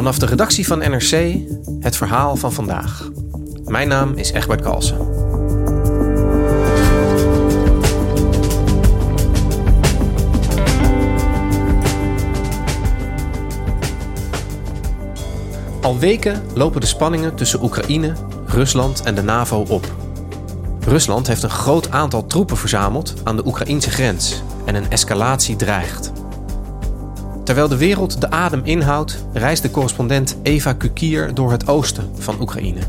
Vanaf de redactie van NRC het verhaal van vandaag. Mijn naam is Egbert Kalsen. Al weken lopen de spanningen tussen Oekraïne, Rusland en de NAVO op. Rusland heeft een groot aantal troepen verzameld aan de Oekraïnse grens en een escalatie dreigt. Terwijl de wereld de adem inhoudt, reist de correspondent Eva Kukier door het oosten van Oekraïne.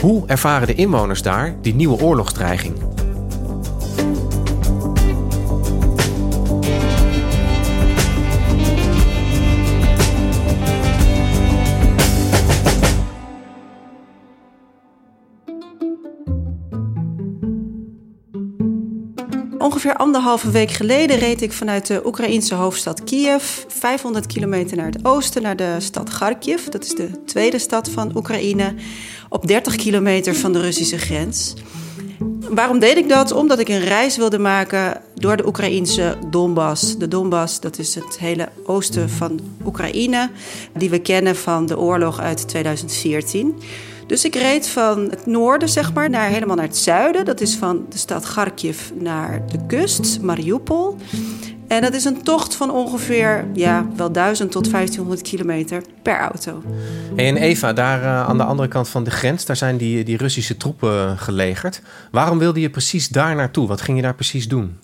Hoe ervaren de inwoners daar die nieuwe oorlogsdreiging? Ongeveer anderhalve week geleden reed ik vanuit de Oekraïense hoofdstad Kiev 500 kilometer naar het oosten, naar de stad Kharkiv. Dat is de tweede stad van Oekraïne, op 30 kilometer van de Russische grens. Waarom deed ik dat? Omdat ik een reis wilde maken door de Oekraïnse Donbass. De Donbass, dat is het hele oosten van Oekraïne, die we kennen van de oorlog uit 2014. Dus ik reed van het noorden, zeg maar, naar, helemaal naar het zuiden. Dat is van de stad Kharkiv naar de kust, Mariupol. En dat is een tocht van ongeveer ja, wel 1000 tot 1500 kilometer per auto. en Eva, daar uh, aan de andere kant van de grens, daar zijn die, die Russische troepen gelegerd. Waarom wilde je precies daar naartoe? Wat ging je daar precies doen?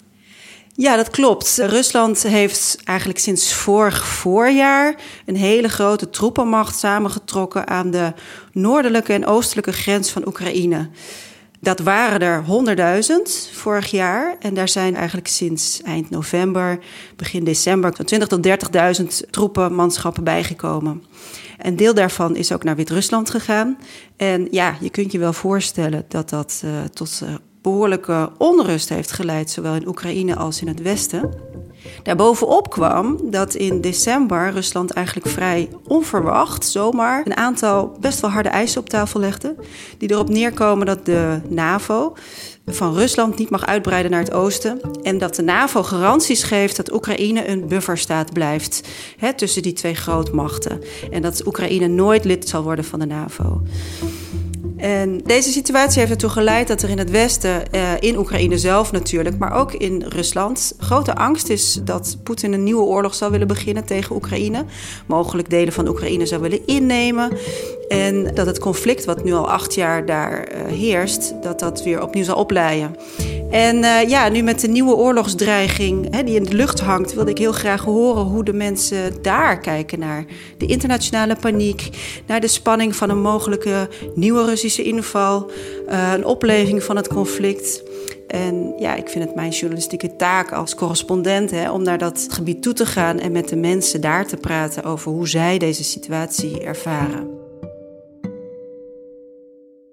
Ja, dat klopt. Rusland heeft eigenlijk sinds vorig voorjaar een hele grote troepenmacht samengetrokken aan de noordelijke en oostelijke grens van Oekraïne. Dat waren er 100.000 vorig jaar. En daar zijn eigenlijk sinds eind november, begin december, zo'n 20.000 tot 30.000 troepenmanschappen bijgekomen. Een deel daarvan is ook naar Wit-Rusland gegaan. En ja, je kunt je wel voorstellen dat dat uh, tot uh, behoorlijke onrust heeft geleid, zowel in Oekraïne als in het Westen. Daarbovenop kwam dat in december Rusland eigenlijk vrij onverwacht zomaar een aantal best wel harde eisen op tafel legde. Die erop neerkomen dat de NAVO van Rusland niet mag uitbreiden naar het oosten. En dat de NAVO garanties geeft dat Oekraïne een bufferstaat blijft hè, tussen die twee grootmachten. En dat Oekraïne nooit lid zal worden van de NAVO. En deze situatie heeft ertoe geleid dat er in het Westen, uh, in Oekraïne zelf natuurlijk, maar ook in Rusland, grote angst is dat Poetin een nieuwe oorlog zou willen beginnen tegen Oekraïne. Mogelijk delen van Oekraïne zou willen innemen. En dat het conflict wat nu al acht jaar daar uh, heerst, dat dat weer opnieuw zal opleiden. En uh, ja, nu met de nieuwe oorlogsdreiging hè, die in de lucht hangt, wilde ik heel graag horen hoe de mensen daar kijken naar de internationale paniek, naar de spanning van een mogelijke nieuwe Russische inval, uh, een opleving van het conflict. En ja, ik vind het mijn journalistieke taak als correspondent hè, om naar dat gebied toe te gaan en met de mensen daar te praten over hoe zij deze situatie ervaren.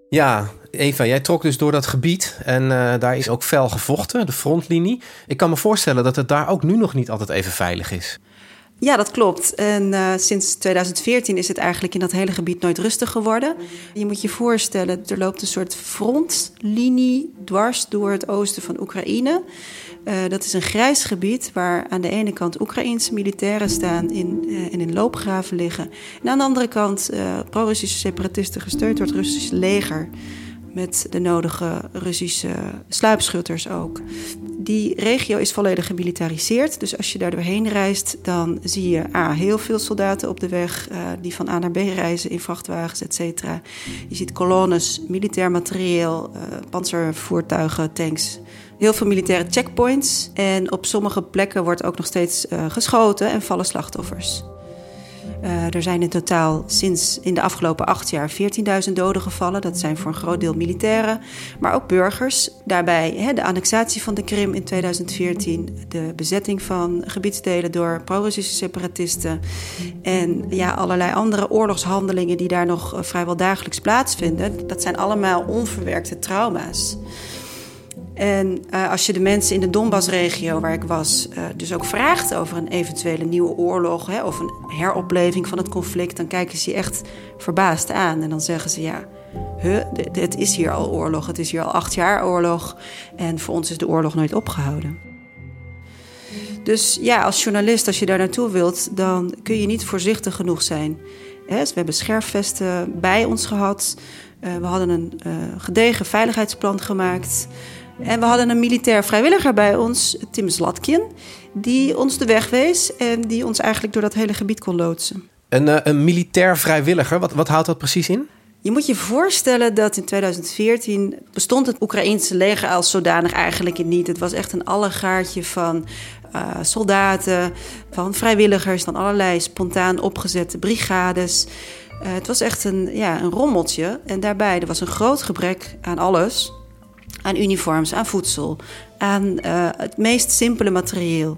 Ja, Eva, jij trok dus door dat gebied en uh, daar is ook fel gevochten, de frontlinie. Ik kan me voorstellen dat het daar ook nu nog niet altijd even veilig is. Ja, dat klopt. En uh, sinds 2014 is het eigenlijk in dat hele gebied nooit rustig geworden. Je moet je voorstellen, er loopt een soort frontlinie dwars door het oosten van Oekraïne. Uh, dat is een grijs gebied waar aan de ene kant Oekraïense militairen staan in, uh, en in loopgraven liggen. En aan de andere kant pro-Russische separatisten gesteund door het Russische leger met de nodige Russische sluipschutters ook. Die regio is volledig gemilitariseerd. Dus als je daar doorheen reist, dan zie je A, heel veel soldaten op de weg uh, die van A naar B reizen in vrachtwagens, et cetera. Je ziet kolonnes, militair materieel, uh, panzervoertuigen, tanks. Heel veel militaire checkpoints. En op sommige plekken wordt ook nog steeds uh, geschoten en vallen slachtoffers. Uh, er zijn in totaal sinds in de afgelopen acht jaar 14.000 doden gevallen. Dat zijn voor een groot deel militairen, maar ook burgers. Daarbij hè, de annexatie van de Krim in 2014, de bezetting van gebiedsdelen door pro-Russische separatisten en ja, allerlei andere oorlogshandelingen die daar nog uh, vrijwel dagelijks plaatsvinden. Dat zijn allemaal onverwerkte trauma's. En uh, als je de mensen in de Donbassregio waar ik was, uh, dus ook vraagt over een eventuele nieuwe oorlog hè, of een heropleving van het conflict, dan kijken ze je echt verbaasd aan. En dan zeggen ze ja, huh, het is hier al oorlog, het is hier al acht jaar oorlog en voor ons is de oorlog nooit opgehouden. Dus ja, als journalist, als je daar naartoe wilt, dan kun je niet voorzichtig genoeg zijn. We hebben scherfvesten bij ons gehad. Uh, we hadden een gedegen veiligheidsplan gemaakt. En we hadden een militair vrijwilliger bij ons, Tim Zlatkin, die ons de weg wees en die ons eigenlijk door dat hele gebied kon loodsen. Een, uh, een militair vrijwilliger, wat, wat houdt dat precies in? Je moet je voorstellen dat in 2014 bestond het Oekraïense leger als zodanig eigenlijk niet. Het was echt een allegaartje van uh, soldaten, van vrijwilligers, van allerlei spontaan opgezette brigades. Uh, het was echt een, ja, een rommeltje. En daarbij er was een groot gebrek aan alles aan uniforms, aan voedsel, aan uh, het meest simpele materieel.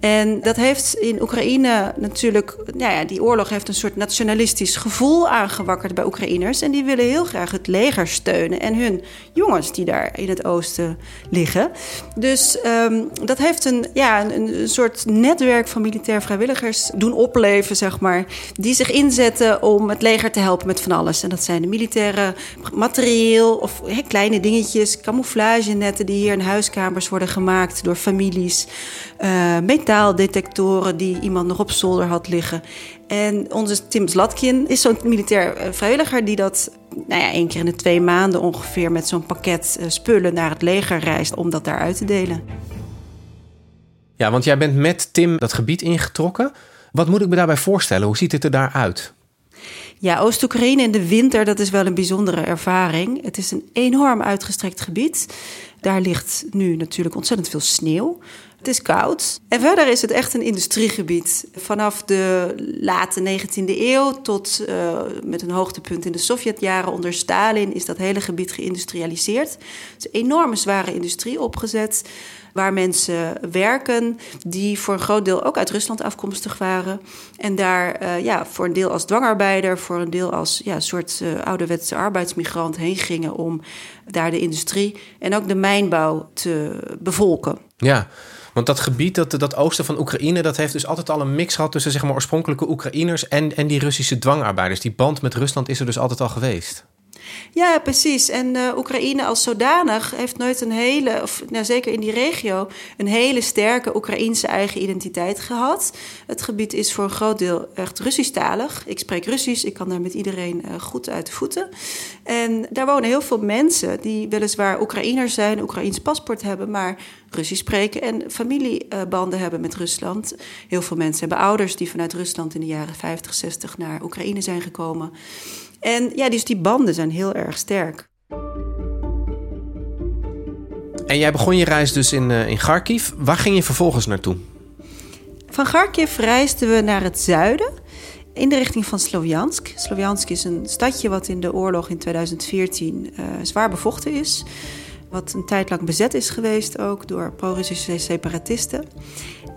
En dat heeft in Oekraïne natuurlijk, nou ja, die oorlog heeft een soort nationalistisch gevoel aangewakkerd bij Oekraïners. En die willen heel graag het leger steunen en hun jongens die daar in het oosten liggen. Dus um, dat heeft een, ja, een, een, soort netwerk van militair vrijwilligers doen opleven, zeg maar. Die zich inzetten om het leger te helpen met van alles. En dat zijn de militaire materieel of he, kleine dingetjes, camouflagenetten die hier in huiskamers worden gemaakt door families. Uh, metaaldetectoren die iemand nog op zolder had liggen. En onze Tim Zlatkin is zo'n militair eh, vrijwilliger die dat nou ja, één keer in de twee maanden ongeveer met zo'n pakket eh, spullen naar het leger reist om dat daar uit te delen. Ja, want jij bent met Tim dat gebied ingetrokken. Wat moet ik me daarbij voorstellen? Hoe ziet het er daar uit? Ja, Oost-Oekraïne in de winter, dat is wel een bijzondere ervaring. Het is een enorm uitgestrekt gebied. Daar ligt nu natuurlijk ontzettend veel sneeuw. Het is koud. En verder is het echt een industriegebied. Vanaf de late 19e eeuw tot uh, met een hoogtepunt in de Sovjetjaren onder Stalin is dat hele gebied geïndustrialiseerd. Er is een enorme zware industrie opgezet waar mensen werken die voor een groot deel ook uit Rusland afkomstig waren. En daar uh, ja, voor een deel als dwangarbeider, voor een deel als ja, soort uh, ouderwetse arbeidsmigrant heen gingen om daar de industrie en ook de mijnbouw te bevolken. Ja, want dat gebied, dat, dat oosten van Oekraïne, dat heeft dus altijd al een mix gehad tussen zeg maar, oorspronkelijke Oekraïners en, en die Russische dwangarbeiders. Die band met Rusland is er dus altijd al geweest. Ja, precies. En uh, Oekraïne als zodanig heeft nooit een hele, of nou, zeker in die regio, een hele sterke Oekraïense eigen identiteit gehad. Het gebied is voor een groot deel echt Russisch-talig. Ik spreek Russisch, ik kan daar met iedereen uh, goed uit de voeten. En daar wonen heel veel mensen die weliswaar Oekraïners zijn, Oekraïens paspoort hebben, maar Russisch spreken en familiebanden hebben met Rusland. Heel veel mensen hebben ouders die vanuit Rusland in de jaren 50, 60 naar Oekraïne zijn gekomen. En ja, dus die banden zijn heel erg sterk. En jij begon je reis dus in, uh, in Kharkiv. Waar ging je vervolgens naartoe? Van Kharkiv reisden we naar het zuiden in de richting van Sloviansk. Sloviansk is een stadje wat in de oorlog in 2014 uh, zwaar bevochten is. Wat een tijd lang bezet is geweest ook door pro-Russische separatisten.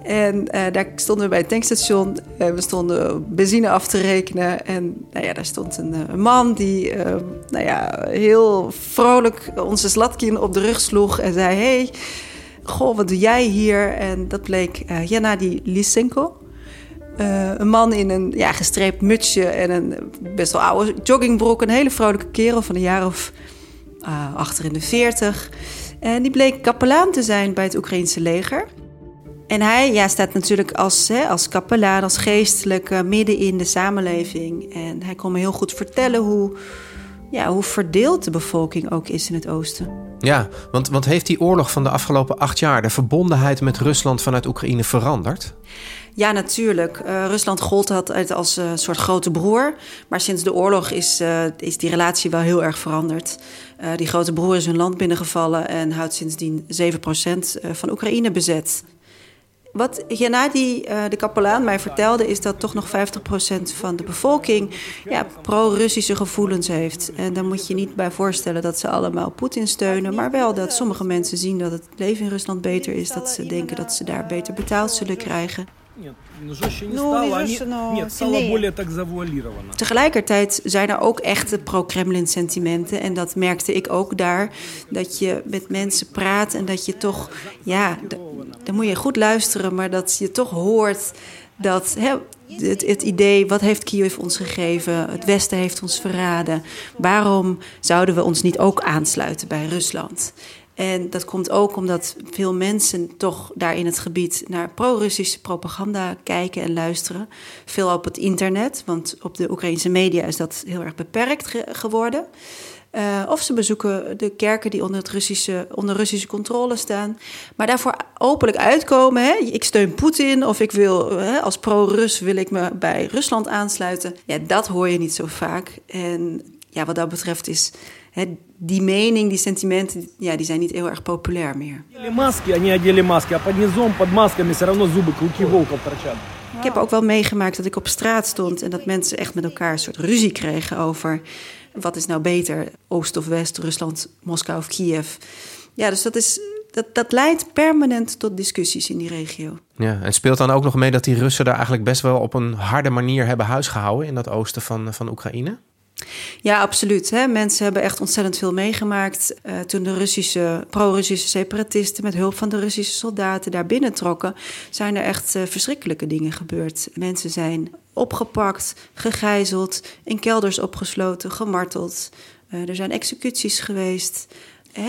En uh, daar stonden we bij het tankstation. Uh, we stonden benzine af te rekenen. En nou ja, daar stond een, een man die nou ja, heel vrolijk onze Zlatkin op de rug sloeg. En zei, hey, goh, wat doe jij hier? En dat bleek Gennady Lysenko. een man in een ja, gestreept mutsje en een best wel oude joggingbroek. Een hele vrolijke kerel van een jaar of achter in de veertig. En die bleek kapelaan te zijn bij het Oekraïnse leger. En hij ja, staat natuurlijk als, hè, als kapelaan, als geestelijke midden in de samenleving. En hij kon me heel goed vertellen hoe, ja, hoe verdeeld de bevolking ook is in het oosten. Ja, want, want heeft die oorlog van de afgelopen acht jaar de verbondenheid met Rusland vanuit Oekraïne veranderd? Ja, natuurlijk. Uh, Rusland gold altijd als een uh, soort grote broer. Maar sinds de oorlog is, uh, is die relatie wel heel erg veranderd. die grote broer is hun land binnengevallen en houdt sindsdien 7% van Oekraïne bezet. Wat Gennady, uh, de kapelaan, mij vertelde, is dat toch nog 50% van de bevolking ja, pro-Russische gevoelens heeft. En daar moet je niet bij voorstellen dat ze allemaal Poetin steunen, maar wel dat sommige mensen zien dat het leven in Rusland beter is, dat ze denken dat ze daar beter betaald zullen krijgen. Tegelijkertijd zijn er ook echte pro-Kremlin sentimenten. En dat merkte ik ook daar. Dat je met mensen praat en dat je toch... Ja, dan moet je goed luisteren, maar dat je toch hoort dat... Hè, het, het, idee, wat heeft Kiev ons gegeven? Het Westen heeft ons verraden. Waarom zouden we ons niet ook aansluiten bij Rusland? En dat komt ook omdat veel mensen toch daar in het gebied naar pro-Russische propaganda kijken en luisteren. Veel op het internet, want op de Oekraïnse media is dat heel erg beperkt geworden. Uh, of ze bezoeken de kerken die onder, het Russische, onder Russische controle staan. Maar daarvoor openlijk uitkomen. Hè? Ik steun Poetin of ik wil, hè, als pro-Rus wil ik me bij Rusland aansluiten. Ja, dat hoor je niet zo vaak. En ja, wat dat betreft is die mening, die sentimenten, ja, die zijn niet heel erg populair meer. Ik heb ook wel meegemaakt dat ik op straat stond en dat mensen echt met elkaar een soort ruzie kregen over wat is nou beter, Oost of West, Rusland, Moskou of Kiev. Ja, dus dat is dat, dat leidt permanent tot discussies in die regio. Ja, en speelt dan ook nog mee dat die Russen daar eigenlijk best wel op een harde manier hebben huisgehouden in dat oosten van, van Oekraïne? Ja, absoluut. Hè. Mensen hebben echt ontzettend veel meegemaakt. Uh, toen de Russische, pro-Russische separatisten met hulp van de Russische soldaten daar binnentrokken, zijn er echt uh, verschrikkelijke dingen gebeurd. Mensen zijn opgepakt, gegijzeld, in kelders opgesloten, gemarteld. Uh, er zijn executies geweest.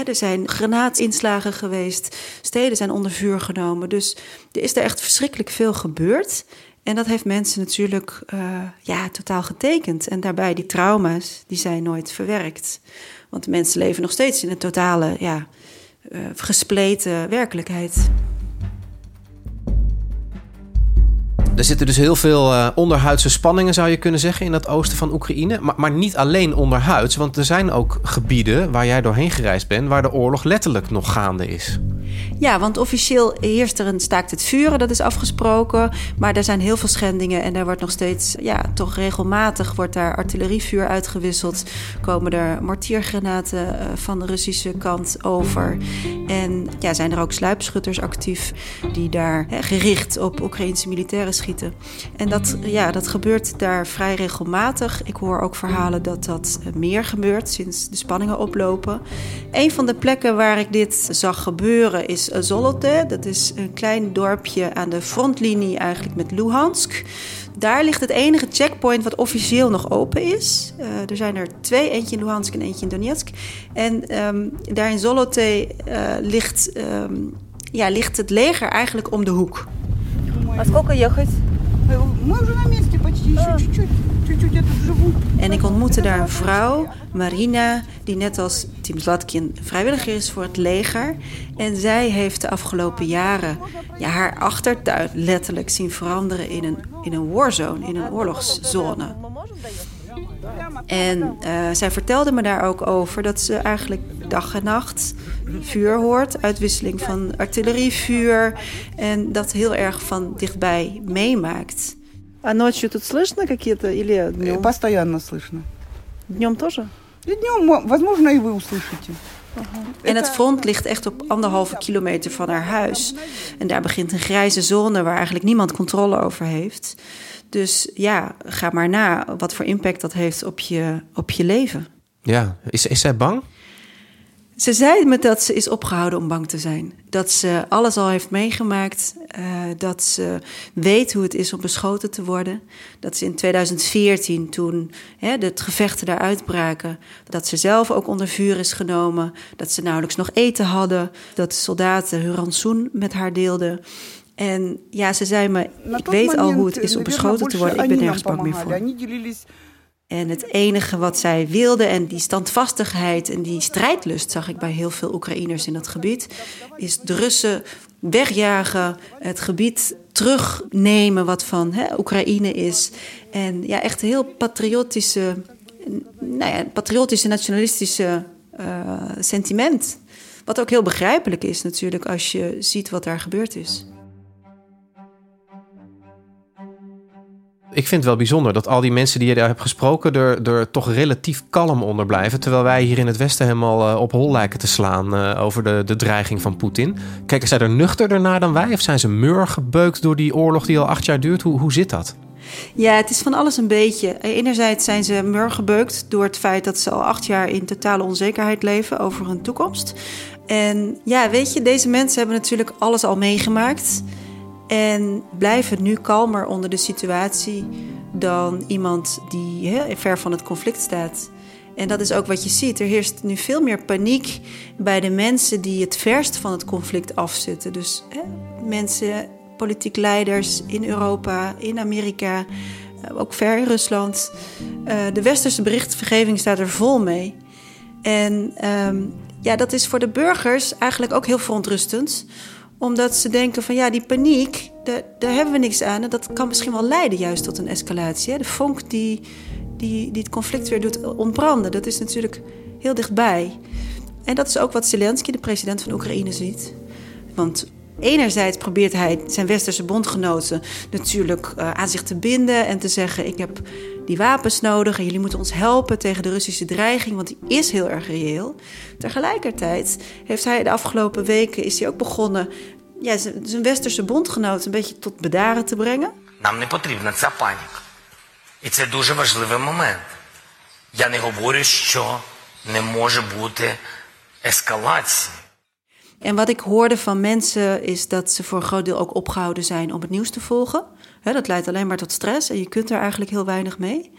er zijn granaatinslagen geweest. Steden zijn onder vuur genomen. Dus er is er echt verschrikkelijk veel gebeurd. En dat heeft mensen natuurlijk uh, ja, totaal getekend. En daarbij die trauma's, die zijn nooit verwerkt. Want mensen leven nog steeds in een totale, ja, uh, gespleten werkelijkheid. Er zitten dus heel veel uh, onderhuidse spanningen, zou je kunnen zeggen, in het oosten van Oekraïne. Maar, maar niet alleen onderhuids, want er zijn ook gebieden waar jij doorheen gereisd bent, waar de oorlog letterlijk nog gaande is. Ja, want officieel heerst er een staakt het vuren, dat is afgesproken. Maar er zijn heel veel schendingen en er wordt nog steeds, ja, toch regelmatig wordt daar artillerievuur uitgewisseld. Komen er mortiergranaten eh, van de Russische kant over. En ja, zijn er ook sluipschutters actief die daar gericht op Oekraïnse militairen schieten. En dat, ja, dat gebeurt daar vrij regelmatig. Ik hoor ook verhalen dat dat eh, meer gebeurt sinds de spanningen oplopen. Een van de plekken waar ik dit zag gebeuren is Zolote. Dat is een klein dorpje aan de frontlinie eigenlijk met Luhansk. Daar ligt het enige checkpoint wat officieel nog open is. Uh, er zijn er twee, eentje in Luhansk en eentje in Donetsk. En um, daar in Zolote uh, ligt, um, ja, ligt het leger eigenlijk om de hoek. А сколько ехать? Мы уже на месте почти, еще чуть-чуть. en ik ontmoette daar een vrouw, Marina, die net als Tim Zlatkin vrijwilliger is voor het leger. En zij heeft de afgelopen jaren ja, haar achtertuin letterlijk zien veranderen in een, in een warzone, in een oorlogszone. En uh, zij vertelde me daar ook over dat ze eigenlijk dag en nacht vuur hoort, uitwisseling van artillerievuur en dat heel erg van dichtbij meemaakt. А ночью тут слышно какие-то или днем? Постоянно слышно. Днем тоже? И днем, возможно, и вы услышите. En het front ligt echt op anderhalve kilometer van haar huis. En daar begint een grijze zone waar eigenlijk niemand controle over heeft. Dus ja, ga maar na wat voor impact dat heeft op je, op je leven. Ja, is, is zij bang? Ze zei me dat ze is opgehouden om bang te zijn. Dat ze alles al heeft meegemaakt. Uh, dat ze weet hoe het is om beschoten te worden. Dat ze in 2014, toen hè, de gevechten daar uitbraken, dat ze zelf ook onder vuur is genomen. Dat ze nauwelijks nog eten hadden. Dat de soldaten hun rantsoen met haar deelden. En ja, ze zei me: Ik weet al hoe het is om beschoten te worden. Ik ben nergens bang meer voor. En het enige wat zij wilde, en die standvastigheid en die strijdlust zag ik bij heel veel Oekraïners in dat gebied, is de Russen wegjagen, het gebied terugnemen wat van hè, Oekraïne is. En ja, echt heel patriotische, nou ja, patriotische, nationalistische uh, sentiment. Wat ook heel begrijpelijk is natuurlijk als je ziet wat daar gebeurd is. Ik vind het wel bijzonder dat al die mensen die je daar hebt gesproken... er, er toch relatief kalm onder blijven... terwijl wij hier in het Westen helemaal eh, op hol lijken te slaan... eh, over de, de dreiging van Poetin. Kijken zij er nuchterder naar dan wij? Of zijn ze mur gebeukt door die oorlog die al acht jaar duurt? Hoe, hoe zit dat? Ja, het is van alles een beetje. Enerzijds zijn ze murgebeukt door het feit dat ze al acht jaar in totale onzekerheid leven over hun toekomst. En ja, weet je, deze mensen hebben natuurlijk alles al meegemaakt. En blijven nu kalmer onder de situatie dan iemand die heel ver van het conflict staat. En dat is ook wat je ziet. Er heerst nu veel meer paniek bij de mensen die het verst van het conflict afzitten. Dus hè, mensen, politiek leiders in Europa, in Amerika, eh, ook ver in Rusland. Uh, de westerse berichtgeving staat er vol mee. En um, ja, dat is voor de burgers eigenlijk ook heel verontrustend omdat ze denken van ja, die paniek, daar, daar hebben we niks aan. En dat kan misschien wel leiden juist tot een escalatie. Hè? De vonk die, die, die het conflict weer doet ontbranden, dat is natuurlijk heel dichtbij. En dat is ook wat Zelensky, de president van Oekraïne, ziet. Want enerzijds probeert hij zijn westerse bondgenoten natuurlijk uh, aan zich te binden en te zeggen: Ik heb die wapens nodig en jullie moeten ons helpen tegen de Russische dreiging, want die is heel erg reëel. Tegelijkertijd heeft hij de afgelopen weken is hij ook begonnen ja, zijn westerse bondgenoten een beetje tot bedaren te brengen. Нам не потрібна ця паніка. І це дуже важливий момент. Я не говорю, що не може бути ескалації. En wat ik hoorde van mensen is dat ze voor een groot deel ook opgehouden zijn om het nieuws te volgen. dat leidt alleen maar tot stress en je kunt er eigenlijk heel weinig mee.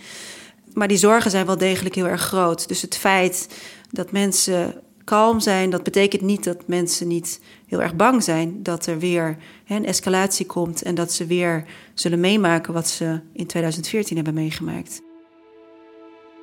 Maar die zorgen zijn wel degelijk heel erg groot. Dus het feit dat mensen kalm zijn, dat betekent niet dat mensen niet heel erg bang zijn dat er weer een escalatie komt en dat ze weer zullen meemaken wat ze in 2014 hebben meegemaakt.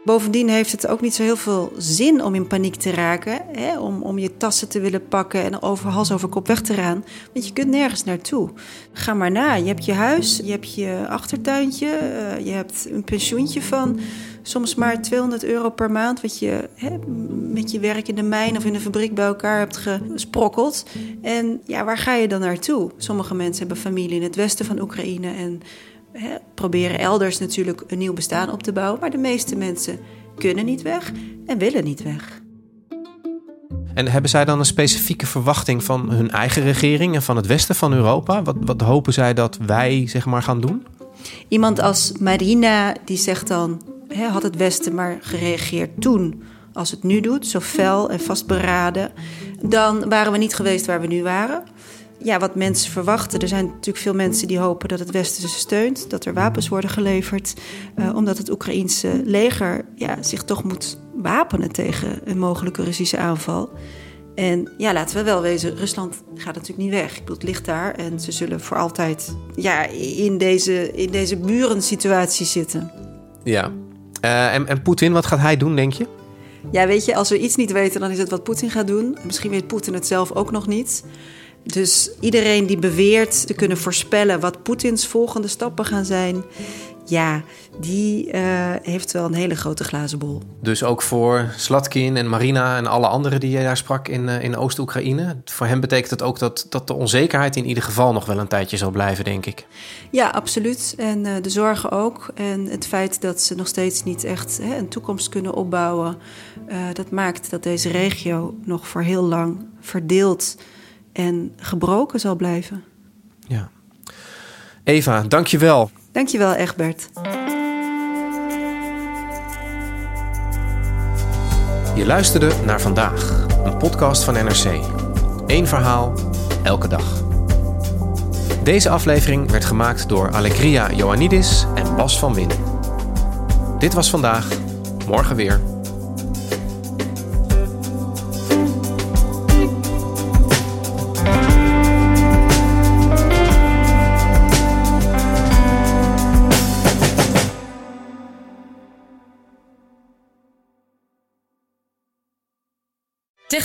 Bovendien heeft het ook niet zo heel veel zin om in paniek te raken. Hè? Om, om je tassen te willen pakken en over hals over kop weg te gaan. Want je kunt nergens naartoe. Ga maar na. Je hebt je huis, je hebt je achtertuintje, uh, je hebt een pensioentje van soms maar 200 euro per maand. Wat je hè, met je werk in de mijn of in de fabriek bij elkaar hebt gesprokkeld. En ja, waar ga je dan naartoe? Sommige mensen hebben familie in het westen van Oekraïne en hè, proberen elders natuurlijk een nieuw bestaan op te bouwen. Maar de meeste mensen kunnen niet weg en willen niet weg. En hebben zij dan een specifieke verwachting van hun eigen regering en van het westen van Europa? Wat, wat hopen zij dat wij zeg maar gaan doen? Iemand als Marina die zegt dan: hè, had het westen maar gereageerd toen als het nu doet, zo fel en vastberaden, dan waren we niet geweest waar we nu waren ja, wat mensen verwachten. Er zijn natuurlijk veel mensen die hopen dat het Westen ze steunt, dat er wapens worden geleverd, uh, omdat het Oekraïense leger ja, zich toch moet wapenen tegen een mogelijke Russische aanval. En ja, laten we wel wezen, Rusland gaat natuurlijk niet weg. Ik bedoel, het ligt daar en ze zullen voor altijd ja, in deze, in deze burensituatie zitten. Ja. Uh, en, en Poetin, wat gaat hij doen, denk je? Ja, weet je, als we iets niet weten, dan is het wat Poetin gaat doen. Misschien weet Poetin het zelf ook nog niet. Dus iedereen die beweert te kunnen voorspellen wat Poetins volgende stappen gaan zijn, ja, die uh, heeft wel een hele grote glazen bol. Dus ook voor Slatkin en Marina en alle anderen die jij daar sprak in, uh, in Oost-Oekraïne. Voor hem betekent het ook dat, dat de onzekerheid in ieder geval nog wel een tijdje zal blijven, denk ik. Ja, absoluut. En uh, de zorgen ook. En het feit dat ze nog steeds niet echt hè, een toekomst kunnen opbouwen, dat maakt dat deze regio nog voor heel lang verdeeld en gebroken zal blijven. Ja. Eva, dankjewel. Dankjewel, Egbert. Je luisterde naar vandaag, een podcast van NRC. Eén verhaal, elke dag. Deze aflevering werd gemaakt door Allegria Ioannidis en Bas van Winnen. Dit was vandaag, morgen weer.